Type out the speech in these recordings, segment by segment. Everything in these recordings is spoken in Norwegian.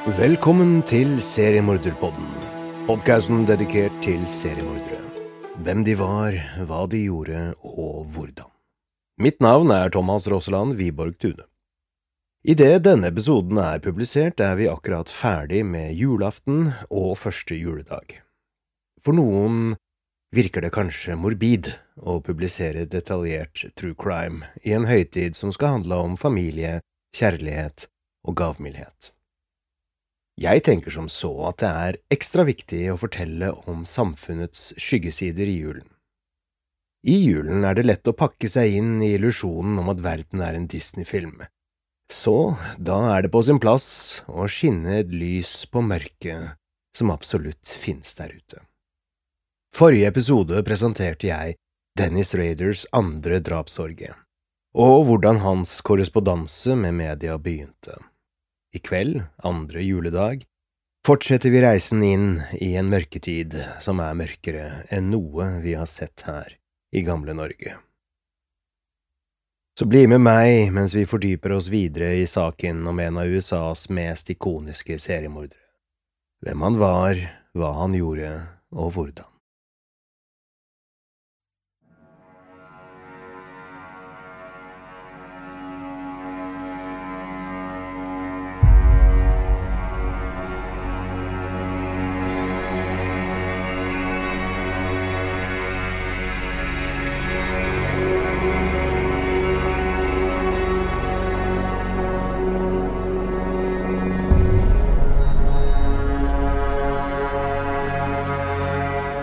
Velkommen til Seriemorderpodden. Podkasten dedikert til seriemordere. Hvem de var, hva de gjorde, og hvordan. Mitt navn er Thomas Rosseland Wiborg Tune. Idet denne episoden er publisert, er vi akkurat ferdig med julaften og første juledag. For noen virker det kanskje morbid å publisere detaljert true crime i en høytid som skal handle om familie, kjærlighet og gavmildhet. Jeg tenker som så at det er ekstra viktig å fortelle om samfunnets skyggesider i julen. I julen er det lett å pakke seg inn i illusjonen om at verden er en Disney-film, så da er det på sin plass å skinne et lys på mørket som absolutt finnes der ute. Forrige episode presenterte jeg Dennis Raiders andre drapsorgie, og hvordan hans korrespondanse med media begynte. I kveld, andre juledag, fortsetter vi reisen inn i en mørketid som er mørkere enn noe vi har sett her i gamle Norge. Så bli med meg mens vi fordyper oss videre i saken om en av USAs mest ikoniske seriemordere. Hvem han var, hva han gjorde, og hvordan.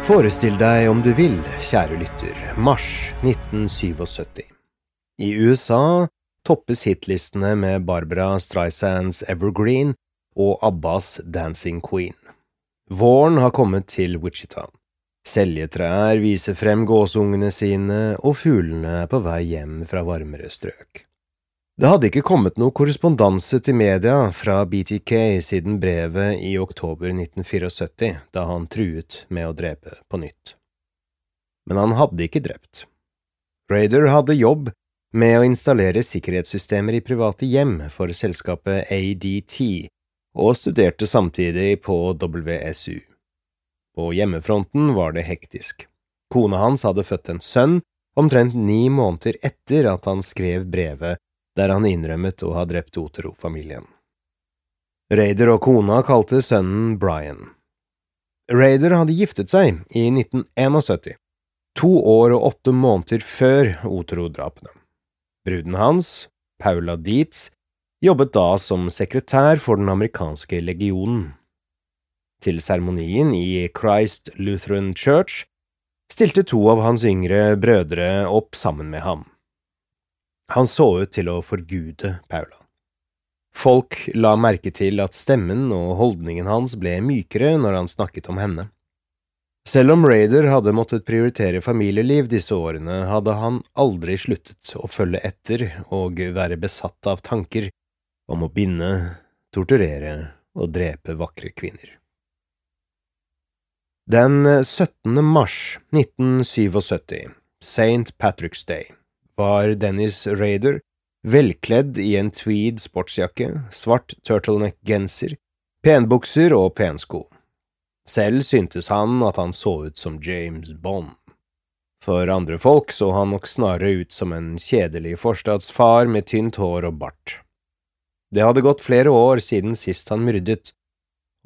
Forestill deg om du vil, kjære lytter, mars 1977. I USA toppes hitlistene med Barbara Streisands Evergreen og Abbas Dancing Queen. Våren har kommet til Wichita. Seljetrær viser frem gåsungene sine, og fuglene er på vei hjem fra varmere strøk. Det hadde ikke kommet noe korrespondanse til media fra BTK siden brevet i oktober 1974, da han truet med å drepe på nytt. Men han hadde ikke drept. Raider hadde jobb med å installere sikkerhetssystemer i private hjem for selskapet ADT, og studerte samtidig på WSU. På hjemmefronten var det hektisk. Kona hans hadde født en sønn omtrent ni måneder etter at han skrev brevet der han innrømmet å ha drept Otero-familien. Raider og kona kalte sønnen Brian. Raider hadde giftet seg i 1971, to år og åtte måneder før Otero-drapene. Bruden hans, Paula Dietz, jobbet da som sekretær for den amerikanske legionen. Til seremonien i Christ Lutheran Church stilte to av hans yngre brødre opp sammen med ham. Han så ut til å forgude Paula. Folk la merke til at stemmen og holdningen hans ble mykere når han snakket om henne. Selv om Raider hadde måttet prioritere familieliv disse årene, hadde han aldri sluttet å følge etter og være besatt av tanker om å binde, torturere og drepe vakre kvinner. Den 17. mars 1977, St. Patrick's Day, var Dennis Raider, velkledd i en tweed sportsjakke, svart turtleneck-genser, penbukser og pensko. Selv syntes han at han så ut som James Bond. For andre folk så han nok snarere ut som en kjedelig forstadsfar med tynt hår og bart. Det hadde gått flere år siden sist han myrdet,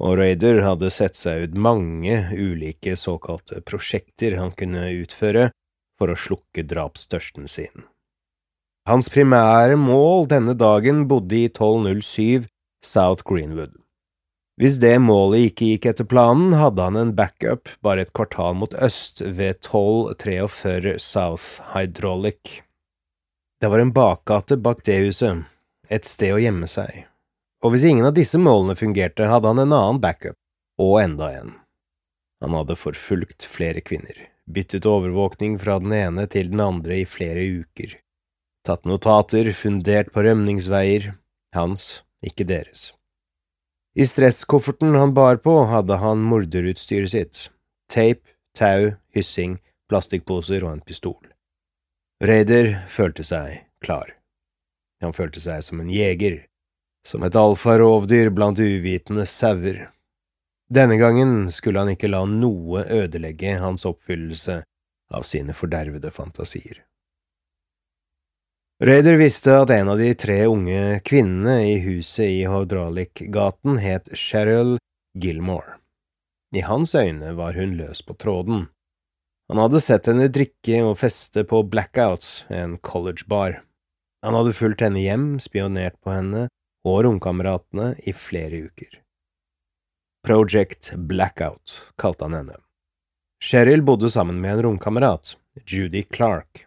og Raider hadde sett seg ut mange ulike såkalte prosjekter han kunne utføre for å slukke drapsstørsten sin. Hans primære mål denne dagen bodde i 1207 South Greenwood. Hvis det målet ikke gikk etter planen, hadde han en backup bare et kvartal mot øst ved 1243 South Hydraulic. Det var en bakgate bak det huset, et sted å gjemme seg, og hvis ingen av disse målene fungerte, hadde han en annen backup, og enda en. Han hadde forfulgt flere kvinner, byttet overvåkning fra den ene til den andre i flere uker, tatt notater fundert på rømningsveier, hans, ikke deres. I stresskofferten han bar på, hadde han morderutstyret sitt, tape, tau, hyssing, plastikkposer og en pistol. Raider følte seg klar. Han følte seg som en jeger, som et alfa-rovdyr blant uvitende sauer. Denne gangen skulle han ikke la noe ødelegge hans oppfyllelse av sine fordervede fantasier. Raider visste at en av de tre unge kvinnene i huset i Hydraulic-gaten het Cheryl Gilmore. I hans øyne var hun løs på tråden. Han hadde sett henne drikke og feste på Blackouts, en college-bar. Han hadde fulgt henne hjem, spionert på henne og romkameratene i flere uker. Project Blackout kalte han henne. Cheryl bodde sammen med en romkamerat, Judy Clark.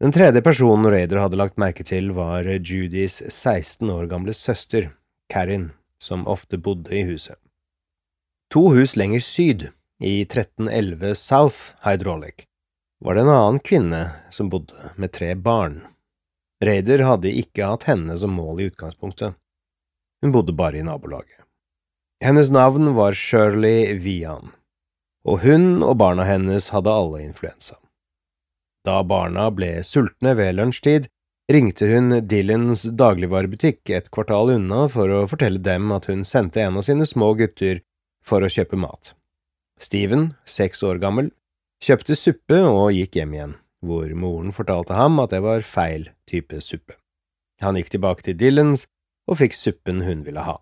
Den tredje personen Raider hadde lagt merke til, var Judys 16 år gamle søster, Karin, som ofte bodde i huset. To hus lenger syd, i 1311 South Hydraulic, var det en annen kvinne som bodde med tre barn. Raider hadde ikke hatt henne som mål i utgangspunktet. Hun bodde bare i nabolaget. Hennes navn var Shirley Vian, og hun og barna hennes hadde alle influensa. Da barna ble sultne ved lunsjtid, ringte hun Dylans dagligvarebutikk et kvartal unna for å fortelle dem at hun sendte en av sine små gutter for å kjøpe mat. Steven, seks år gammel, kjøpte suppe og gikk hjem igjen hvor moren fortalte ham at det var feil type suppe. Han gikk tilbake til Dylans og fikk suppen hun ville ha.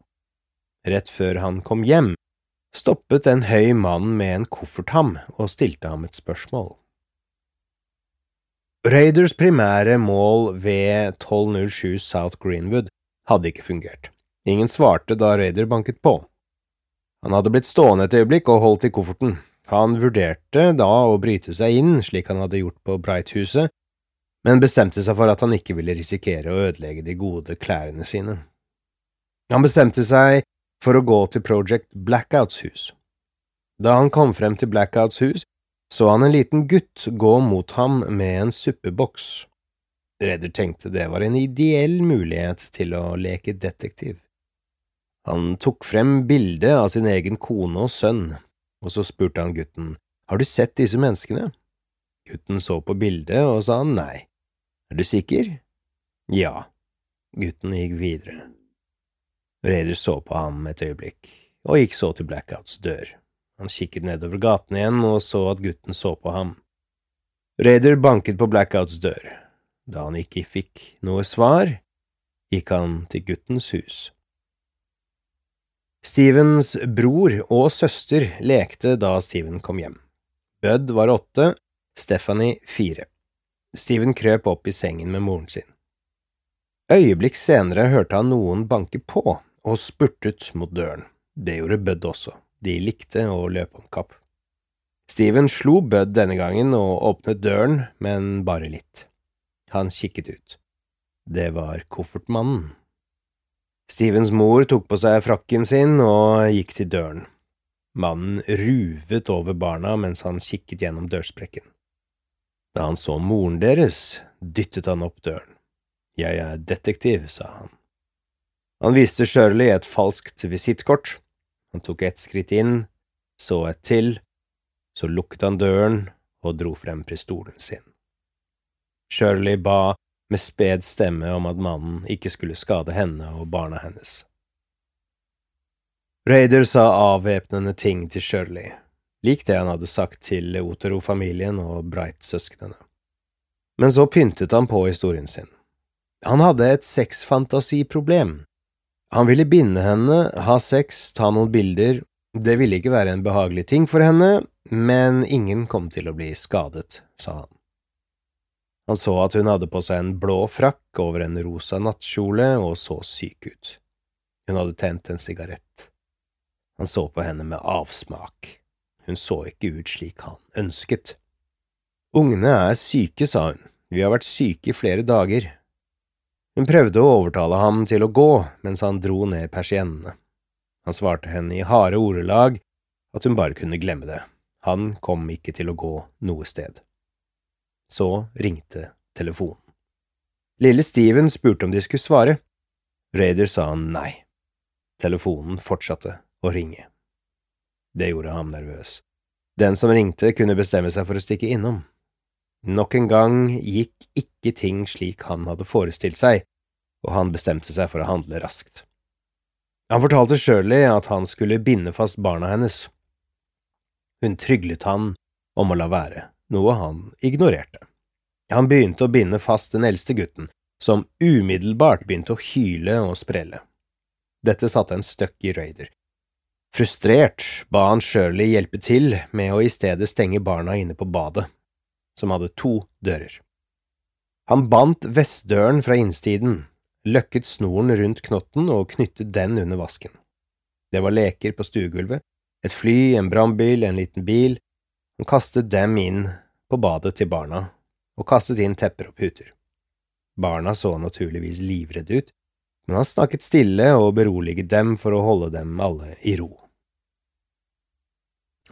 Rett før han kom hjem, stoppet en høy mann med en koffert ham og stilte ham et spørsmål. Raiders primære mål ved 1207 South Greenwood hadde ikke fungert. Ingen svarte da Raider banket på. Han hadde blitt stående et øyeblikk og holdt i kofferten, han vurderte da å bryte seg inn, slik han hadde gjort på Bright-huset, men bestemte seg for at han ikke ville risikere å ødelegge de gode klærne sine. Han bestemte seg for å gå til Project Blackouts hus. Da han kom frem til Blackouts hus, så han en liten gutt gå mot ham med en suppeboks. Redder tenkte det var en ideell mulighet til å leke detektiv. Han tok frem bildet av sin egen kone og sønn, og så spurte han gutten, Har du sett disse menneskene? Gutten så på bildet og sa nei. Er du sikker? Ja. Gutten gikk videre. Raider så på ham et øyeblikk, og gikk så til Blackouts dør. Han kikket nedover gaten igjen og så at gutten så på ham. Raider banket på Blackouts dør. Da han ikke fikk noe svar, gikk han til guttens hus. Stevens bror og søster lekte da Steven kom hjem. Bud var åtte, Stephanie fire. Steven krøp opp i sengen med moren sin. Øyeblikk senere hørte han noen banke på, og spurtet mot døren. Det gjorde Bud også, de likte å løpe om kapp. Steven slo Bud denne gangen og åpnet døren, men bare litt. Han kikket ut. Det var koffertmannen. Stevens mor tok på seg frakken sin og gikk til døren. Mannen ruvet over barna mens han kikket gjennom dørsprekken. Da han så moren deres, dyttet han opp døren. Jeg er detektiv, sa han. Han viste Shirley et falskt visittkort. Han tok ett skritt inn, så et til, så lukket han døren og dro frem pistolen sin. Shirley ba med sped stemme om at mannen ikke skulle skade henne og barna hennes. Raider sa avvæpnende ting til Shirley, lik det han hadde sagt til Otero-familien og Bright-søsknene. Men så pyntet han på historien sin. Han hadde et sexfantasiproblem. Han ville binde henne, ha sex, ta noen bilder, det ville ikke være en behagelig ting for henne, men ingen kom til å bli skadet, sa han. Han så at hun hadde på seg en blå frakk over en rosa nattkjole og så syk ut. Hun hadde tent en sigarett. Han så på henne med avsmak. Hun så ikke ut slik han ønsket. Ungene er syke, sa hun, vi har vært syke i flere dager. Hun prøvde å overtale ham til å gå mens han dro ned persiennene. Han svarte henne i harde ordelag at hun bare kunne glemme det, han kom ikke til å gå noe sted. Så ringte telefonen. Lille Steven spurte om de skulle svare. Raider sa han nei. Telefonen fortsatte å ringe. Det gjorde ham nervøs. Den som ringte, kunne bestemme seg for å stikke innom. Nok en gang gikk ikke ting slik han hadde forestilt seg, og han bestemte seg for å handle raskt. Han fortalte Shirley at han skulle binde fast barna hennes. Hun tryglet han om å la være, noe han ignorerte. Han begynte å binde fast den eldste gutten, som umiddelbart begynte å hyle og sprelle. Dette satte en støkk i Raider. Frustrert ba han Shirley hjelpe til med å i stedet stenge barna inne på badet, som hadde to dører. Han bandt vestdøren fra innsiden, løkket snoren rundt knotten og knyttet den under vasken. Det var leker på stuegulvet, et fly, en brannbil, en liten bil. Han kastet dem inn på badet til barna, og kastet inn tepper og puter. Barna så naturligvis livredde ut, men han snakket stille og beroliget dem for å holde dem alle i ro.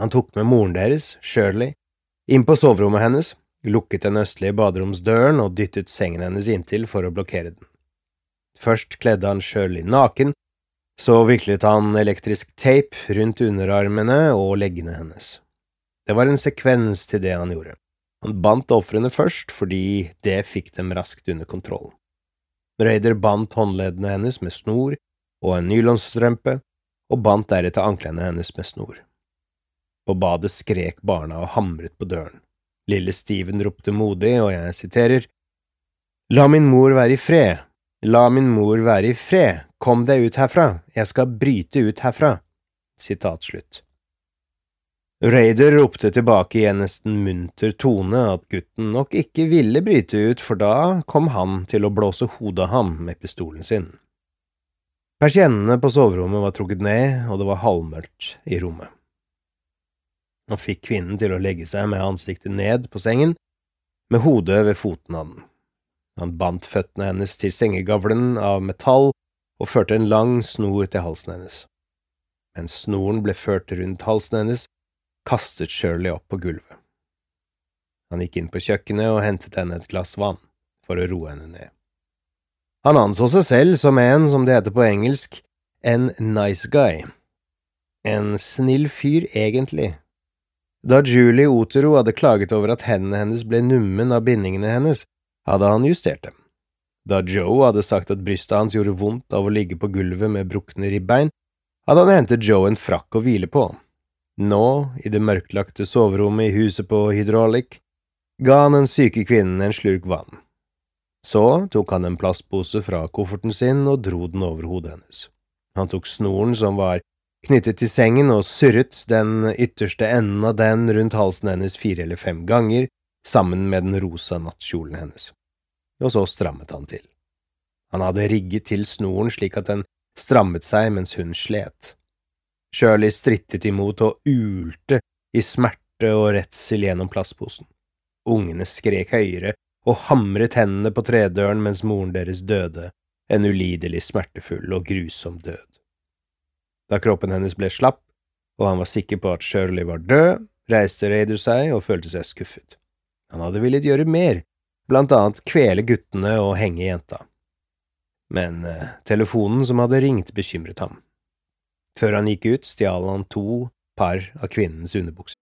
Han tok med moren deres, Shirley, inn på soverommet hennes, lukket den østlige baderomsdøren og dyttet sengen hennes inntil for å blokkere den. Først kledde han Shirley naken, så viklet han elektrisk tape rundt underarmene og leggene hennes. Det var en sekvens til det han gjorde. Han bandt ofrene først fordi det fikk dem raskt under kontroll. Raider bandt håndleddene hennes med snor og en nylonstrømpe, og bandt deretter anklene hennes med snor. På badet skrek barna og hamret på døren. Lille Steven ropte modig, og jeg siterer, La min mor være i fred, la min mor være i fred, kom deg ut herfra, jeg skal bryte ut herfra. Sitat slutt. Raider ropte tilbake i en nesten munter tone at gutten nok ikke ville bryte ut, for da kom han til å blåse hodet av ham med pistolen sin. Persiennene på soverommet var trukket ned, og det var halvmørkt i rommet. Han fikk kvinnen til å legge seg med ansiktet ned på sengen, med hodet ved foten av den. Han bandt føttene hennes til sengegavlen av metall og førte en lang snor til halsen hennes. Mens snoren ble ført rundt halsen hennes, kastet Shirley opp på gulvet. Han gikk inn på kjøkkenet og hentet henne et glass vann, for å roe henne ned. Han anså seg selv som en, som det heter på engelsk, en nice guy. En snill fyr, egentlig, da Julie Otero hadde klaget over at hendene hennes ble nummen av bindingene hennes, hadde han justert dem. Da Joe hadde sagt at brystet hans gjorde vondt av å ligge på gulvet med brukne ribbein, hadde han hentet Joe en frakk å hvile på. Nå, i det mørklagte soverommet i huset på Hydraulic, ga han den syke kvinnen en slurk vann. Så tok han en plastpose fra kofferten sin og dro den over hodet hennes. Han tok snoren som var knyttet til sengen og surret den ytterste enden av den rundt halsen hennes fire eller fem ganger, sammen med den rosa nattkjolen hennes. Og så strammet han til. Han hadde rigget til snoren slik at den strammet seg mens hun slet. Shirley strittet imot og ulte i smerte og redsel gjennom plastposen. Ungene skrek høyere og hamret hendene på tredøren mens moren deres døde, en ulidelig smertefull og grusom død. Da kroppen hennes ble slapp, og han var sikker på at Shirley var død, reiste Raider seg og følte seg skuffet. Han hadde villet gjøre mer, blant annet kvele guttene og henge jenta. Men eh, telefonen som hadde ringt, bekymret ham. Før han gikk ut, stjal han to par av kvinnens underbukser.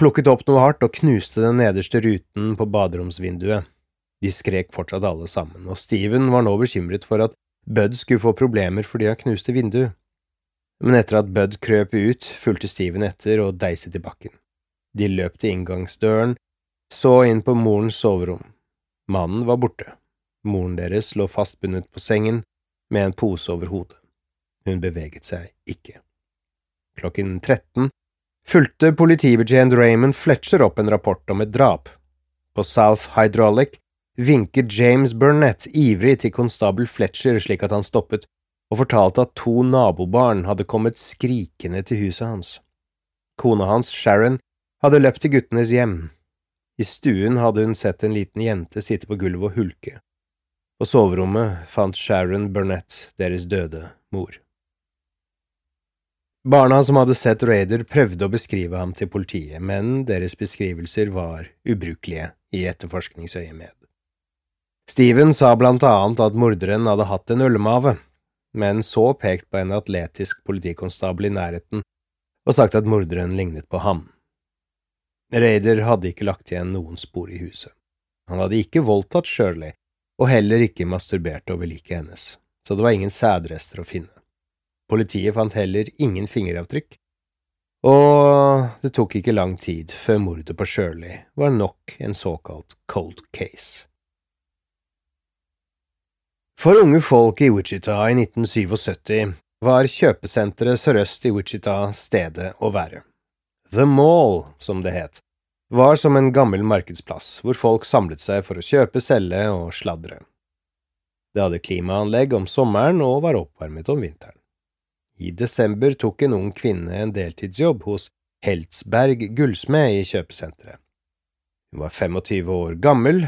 plukket opp noe hardt og knuste den nederste ruten på baderomsvinduet. De skrek fortsatt alle sammen, og Steven var nå bekymret for at Bud skulle få problemer fordi han knuste vinduet. Men etter at Bud krøp ut, fulgte Steven etter og deiset i bakken. De løp til inngangsdøren, så inn på morens soverom. Mannen var borte. Moren deres lå fastbundet på sengen med en pose over hodet. Hun beveget seg ikke. Klokken 13 fulgte politibetjent Raymond Fletcher opp en rapport om et drap. På South Hydraulic vinket James Burnett ivrig til konstabel Fletcher slik at han stoppet, og fortalte at to nabobarn hadde kommet skrikende til huset hans. Kona hans, Sharon, hadde løpt til guttenes hjem. I stuen hadde hun sett en liten jente sitte på gulvet og hulke. På soverommet fant Sharon Burnett deres døde mor. Barna som hadde sett Raider, prøvde å beskrive ham til politiet, men deres beskrivelser var ubrukelige i etterforskningsøyemed. Steven sa blant annet at morderen hadde hatt en ullmave, men så pekt på en atletisk politikonstabel i nærheten og sagt at morderen lignet på ham. Raider hadde ikke lagt igjen noen spor i huset. Han hadde ikke voldtatt Shirley, og heller ikke masturbert over liket hennes, så det var ingen sædrester å finne. Politiet fant heller ingen fingeravtrykk, og det tok ikke lang tid før mordet på Shirley var nok en såkalt cold case. For unge folk i Wichita i 1977 var kjøpesenteret sørøst i Wichita stedet å være. The Mall, som det het, var som en gammel markedsplass hvor folk samlet seg for å kjøpe, selge og sladre. Det hadde klimaanlegg om sommeren og var oppvarmet om vinteren. I desember tok en ung kvinne en deltidsjobb hos Heltsberg gullsmed i kjøpesenteret. Hun var 25 år gammel,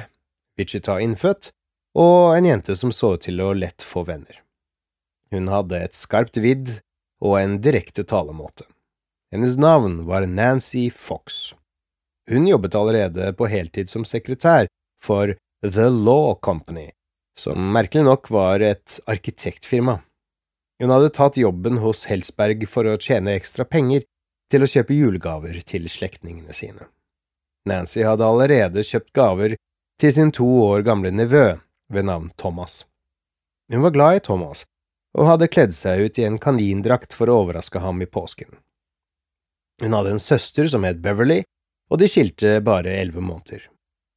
Wichita-innfødt, og en jente som så ut til å lett få venner. Hun hadde et skarpt vidd og en direkte talemåte. Hennes navn var Nancy Fox. Hun jobbet allerede på heltid som sekretær for The Law Company, som merkelig nok var et arkitektfirma. Hun hadde tatt jobben hos Helsberg for å tjene ekstra penger til å kjøpe julegaver til slektningene sine. Nancy hadde allerede kjøpt gaver til sin to år gamle nevø ved navn Thomas. Hun var glad i Thomas, og hadde kledd seg ut i en kanindrakt for å overraske ham i påsken. Hun hadde en søster som het Beverly, og de skilte bare elleve måneder.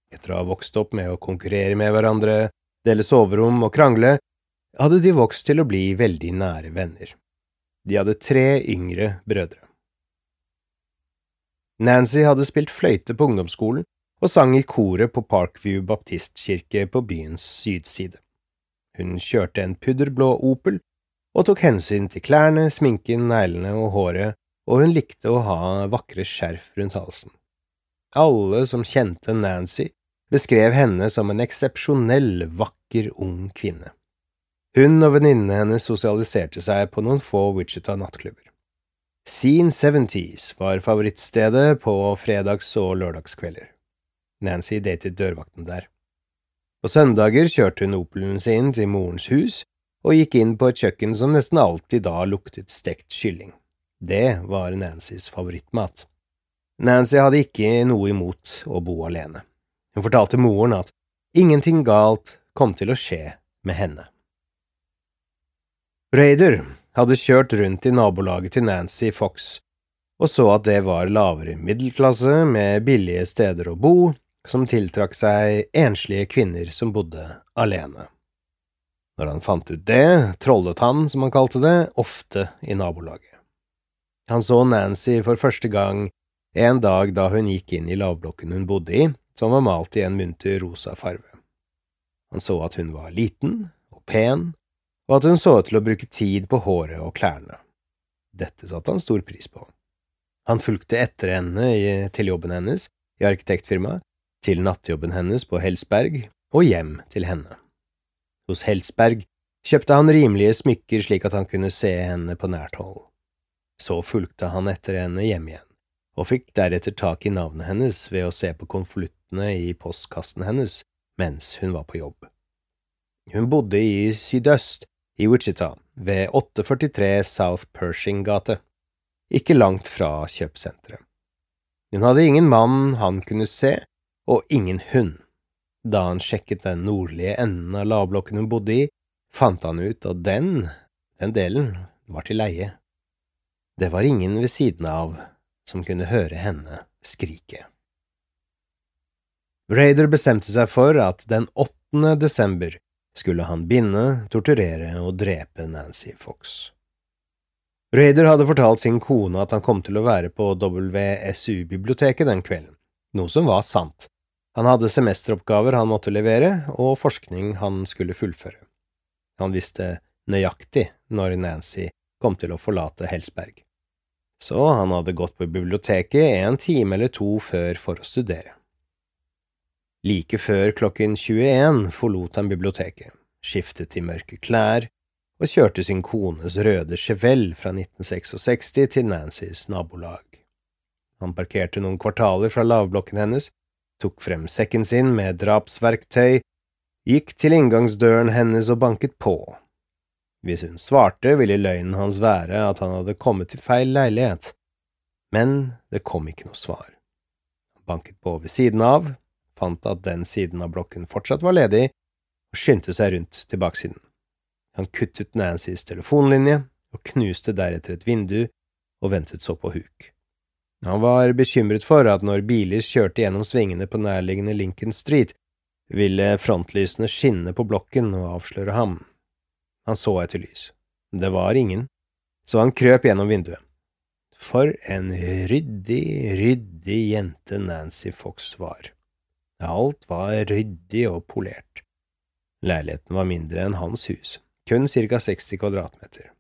Etter å ha vokst opp med å konkurrere med hverandre, dele soverom og krangle, hadde de vokst til å bli veldig nære venner. De hadde tre yngre brødre. Nancy hadde spilt fløyte på ungdomsskolen og sang i koret på Parkview baptistkirke på byens sydside. Hun kjørte en pudderblå Opel og tok hensyn til klærne, sminken, neglene og håret, og hun likte å ha vakre skjerf rundt halsen. Alle som kjente Nancy, beskrev henne som en eksepsjonell vakker ung kvinne. Hun og venninnene hennes sosialiserte seg på noen få Wichita nattklubber. Scene Seventies var favorittstedet på fredags- og lørdagskvelder. Nancy datet dørvakten der. På søndager kjørte hun Opelen sin til morens hus og gikk inn på et kjøkken som nesten alltid da luktet stekt kylling. Det var Nancys favorittmat. Nancy hadde ikke noe imot å bo alene. Hun fortalte moren at ingenting galt kom til å skje med henne. Raider hadde kjørt rundt i nabolaget til Nancy Fox og så at det var lavere middelklasse med billige steder å bo som tiltrakk seg enslige kvinner som bodde alene. Når han fant ut det, trollet han, som han kalte det, ofte i nabolaget. Han så Nancy for første gang en dag da hun gikk inn i lavblokken hun bodde i, som var malt i en munter rosa farve. Han så at hun var liten og pen, og at hun så ut til å bruke tid på håret og klærne. Dette satte han stor pris på. Han fulgte etter henne til jobben hennes i arkitektfirmaet, til nattjobben hennes på Helsberg og hjem til henne. Hos Helsberg kjøpte han rimelige smykker slik at han kunne se henne på nært hold. Så fulgte han etter henne hjem igjen, og fikk deretter tak i navnet hennes ved å se på konvoluttene i postkassen hennes mens hun var på jobb. Hun bodde i sydøst, i Wichita, ved 843 South Pershing gate, ikke langt fra kjøpesenteret. Hun hadde ingen mann han kunne se, og ingen hund. Da han sjekket den nordlige enden av lavblokken hun bodde i, fant han ut at den, den delen, var til leie. Det var ingen ved siden av som kunne høre henne skrike. Raider bestemte seg for at den 8. desember skulle han binde, torturere og drepe Nancy Fox. Raider hadde fortalt sin kone at han kom til å være på WSU-biblioteket den kvelden, noe som var sant, han hadde semesteroppgaver han måtte levere, og forskning han skulle fullføre. Han visste nøyaktig når Nancy kom til å forlate Helsberg. Så han hadde gått på biblioteket en time eller to før for å studere. Like før klokken 21 forlot han biblioteket, skiftet i mørke klær og kjørte sin kones røde Chevelle fra 1966 til Nancys nabolag. Han parkerte noen kvartaler fra lavblokken hennes tok frem sekken sin med drapsverktøy, gikk til inngangsdøren hennes og banket på. Hvis hun svarte, ville løgnen hans være at han hadde kommet til feil leilighet, men det kom ikke noe svar. Han banket på ved siden av, fant at den siden av blokken fortsatt var ledig, og skyndte seg rundt til baksiden. Han kuttet Nancys telefonlinje og knuste deretter et vindu og ventet så på huk. Han var bekymret for at når biler kjørte gjennom svingene på nærliggende Lincoln Street, ville frontlysene skinne på blokken og avsløre ham. Han så etter lys. Det var ingen, så han krøp gjennom vinduet. For en ryddig, ryddig jente Nancy Fox var. Alt var ryddig og polert. Leiligheten var mindre enn hans hus, kun ca 60 kvadratmeter.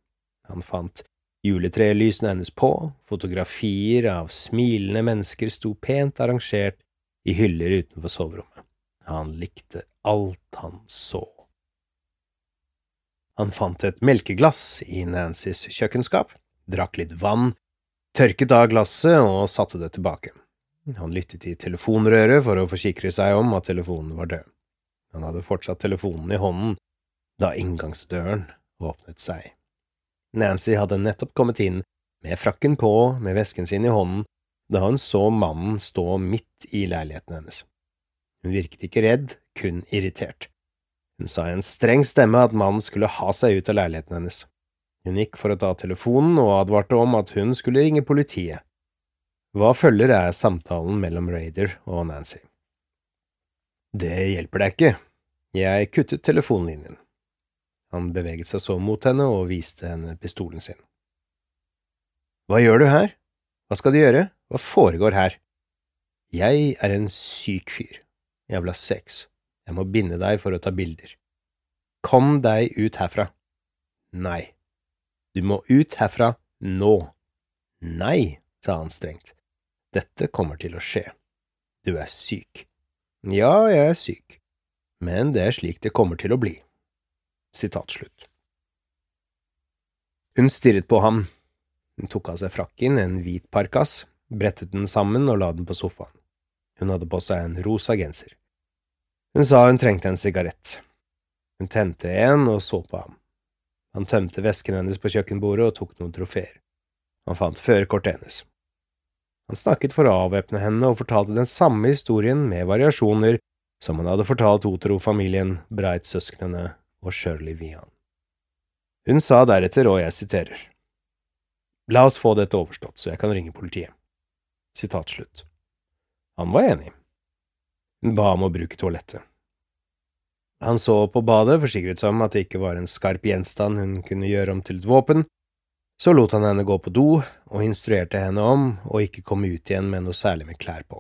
Han fant Juletrelysene hennes på, fotografier av smilende mennesker sto pent arrangert i hyller utenfor soverommet. Han likte alt han så. Han fant et melkeglass i Nancys kjøkkenskap, drakk litt vann, tørket av glasset og satte det tilbake. Han lyttet i telefonrøret for å forsikre seg om at telefonen var død. Han hadde fortsatt telefonen i hånden da inngangsdøren åpnet seg. Nancy hadde nettopp kommet inn, med frakken på, med vesken sin i hånden, da hun så mannen stå midt i leiligheten hennes. Hun virket ikke redd, kun irritert. Hun sa i en streng stemme at mannen skulle ha seg ut av leiligheten hennes. Hun gikk for å ta telefonen og advarte om at hun skulle ringe politiet. Hva følger er samtalen mellom Raider og Nancy. Det hjelper deg ikke, jeg kuttet telefonlinjen. Han beveget seg så mot henne og viste henne pistolen sin. Hva gjør du her? Hva skal du gjøre? Hva foregår her? Jeg er en syk fyr. Jeg vil ha sex. Jeg må binde deg for å ta bilder. Kom deg ut herfra. Nei. Du må ut herfra nå. Nei, sa han strengt. Dette kommer til å skje. Du er syk. Ja, jeg er syk, men det er slik det kommer til å bli. Sitat slutt. Hun stirret på ham. Hun tok av seg frakken, en hvit parkas, brettet den sammen og la den på sofaen. Hun hadde på seg en rosa genser. Hun sa hun trengte en sigarett. Hun tente en og så på ham. Han tømte vesken hennes på kjøkkenbordet og tok noen trofeer. Han fant førerkortet hennes. Han snakket for å avvæpne henne og fortalte den samme historien med variasjoner som han hadde fortalt Otero-familien, Breit-søsknene og Shirley Vian. Hun sa deretter, og jeg siterer, La oss få dette overstått, så jeg kan ringe politiet. Sitat slutt. Han var enig. Hun ba om å bruke toalettet. Han så på badet, forsikret seg om at det ikke var en skarp gjenstand hun kunne gjøre om til et våpen, Så lot han henne gå på do og instruerte henne om å ikke komme ut igjen med noe særlig med klær på.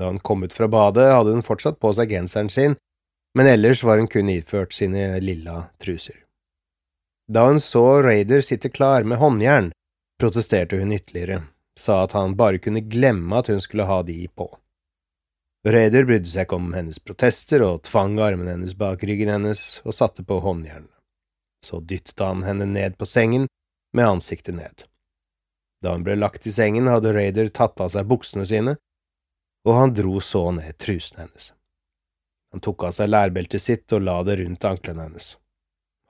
Da hun kom ut fra badet, hadde hun fortsatt på seg genseren sin, men ellers var hun kun iført sine lilla truser. Da hun så Raider sitte klar med håndjern, protesterte hun ytterligere, sa at han bare kunne glemme at hun skulle ha de på. Raider brydde seg ikke om hennes protester og tvang armene hennes bak ryggen hennes og satte på håndjernet. Så dyttet han henne ned på sengen med ansiktet ned. Da hun ble lagt i sengen, hadde Raider tatt av seg buksene sine, og han dro så ned trusene hennes. Han tok av seg lærbeltet sitt og la det rundt anklene hennes.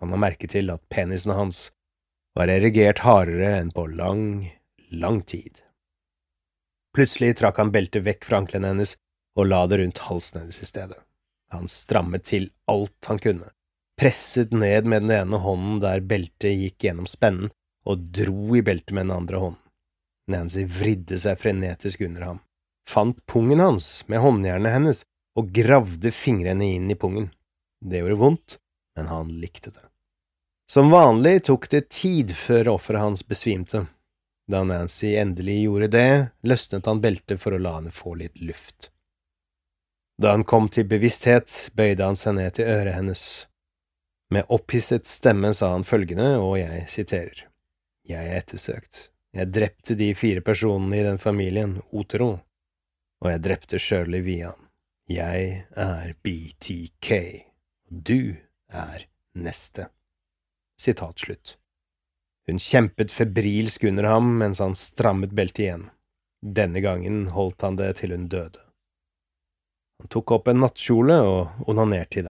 Han la merke til at penisen hans var erigert hardere enn på lang, lang tid. Plutselig trakk han beltet vekk fra anklene hennes og la det rundt halsen hennes i stedet. Han strammet til alt han kunne, presset ned med den ene hånden der beltet gikk gjennom spennen, og dro i beltet med den andre hånden. Nancy vridde seg frenetisk under ham, fant pungen hans med håndjernet hennes og gravde fingrene inn i pungen. Det gjorde vondt, men han likte det. Som vanlig tok det tid før offeret hans besvimte. Da Nancy endelig gjorde det, løsnet han beltet for å la henne få litt luft. Da han kom til bevissthet, bøyde han seg ned til øret hennes med opphisset stemme sa han følgende, og jeg siterer. Jeg er ettersøkt. Jeg drepte de fire personene i den familien, Otero, og jeg drepte Shirley Vian. Jeg er BTK, og du er neste. Sitat slutt. Hun kjempet febrilsk under ham mens han strammet beltet igjen. Denne gangen holdt han det til hun døde. Han tok opp en nattkjole og onanerte i den.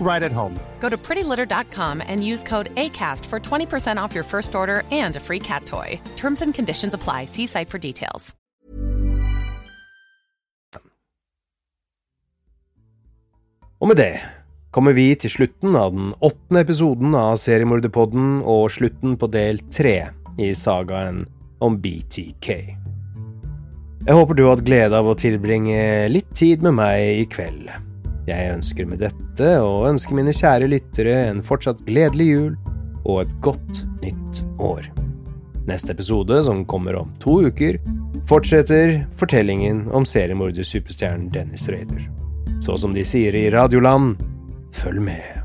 right at home. Go to prettylitter.com and use code ACAST for 20% off your first order and a free cat toy. Terms and conditions apply. See site for details. Og med det kommer vi til slutten av den åttende episoden av Seriemorderpodden og slutten på del tre i sagaen om BTK. Jeg håper du har hatt glede av å tilbringe litt tid med meg i kveld. Jeg ønsker med dette og ønsker mine kjære lyttere en fortsatt gledelig jul og et godt nytt år. Neste episode, som kommer om to uker, fortsetter fortellingen om seriemorder-superstjernen Dennis Raider. Så som de sier i Radioland, følg med.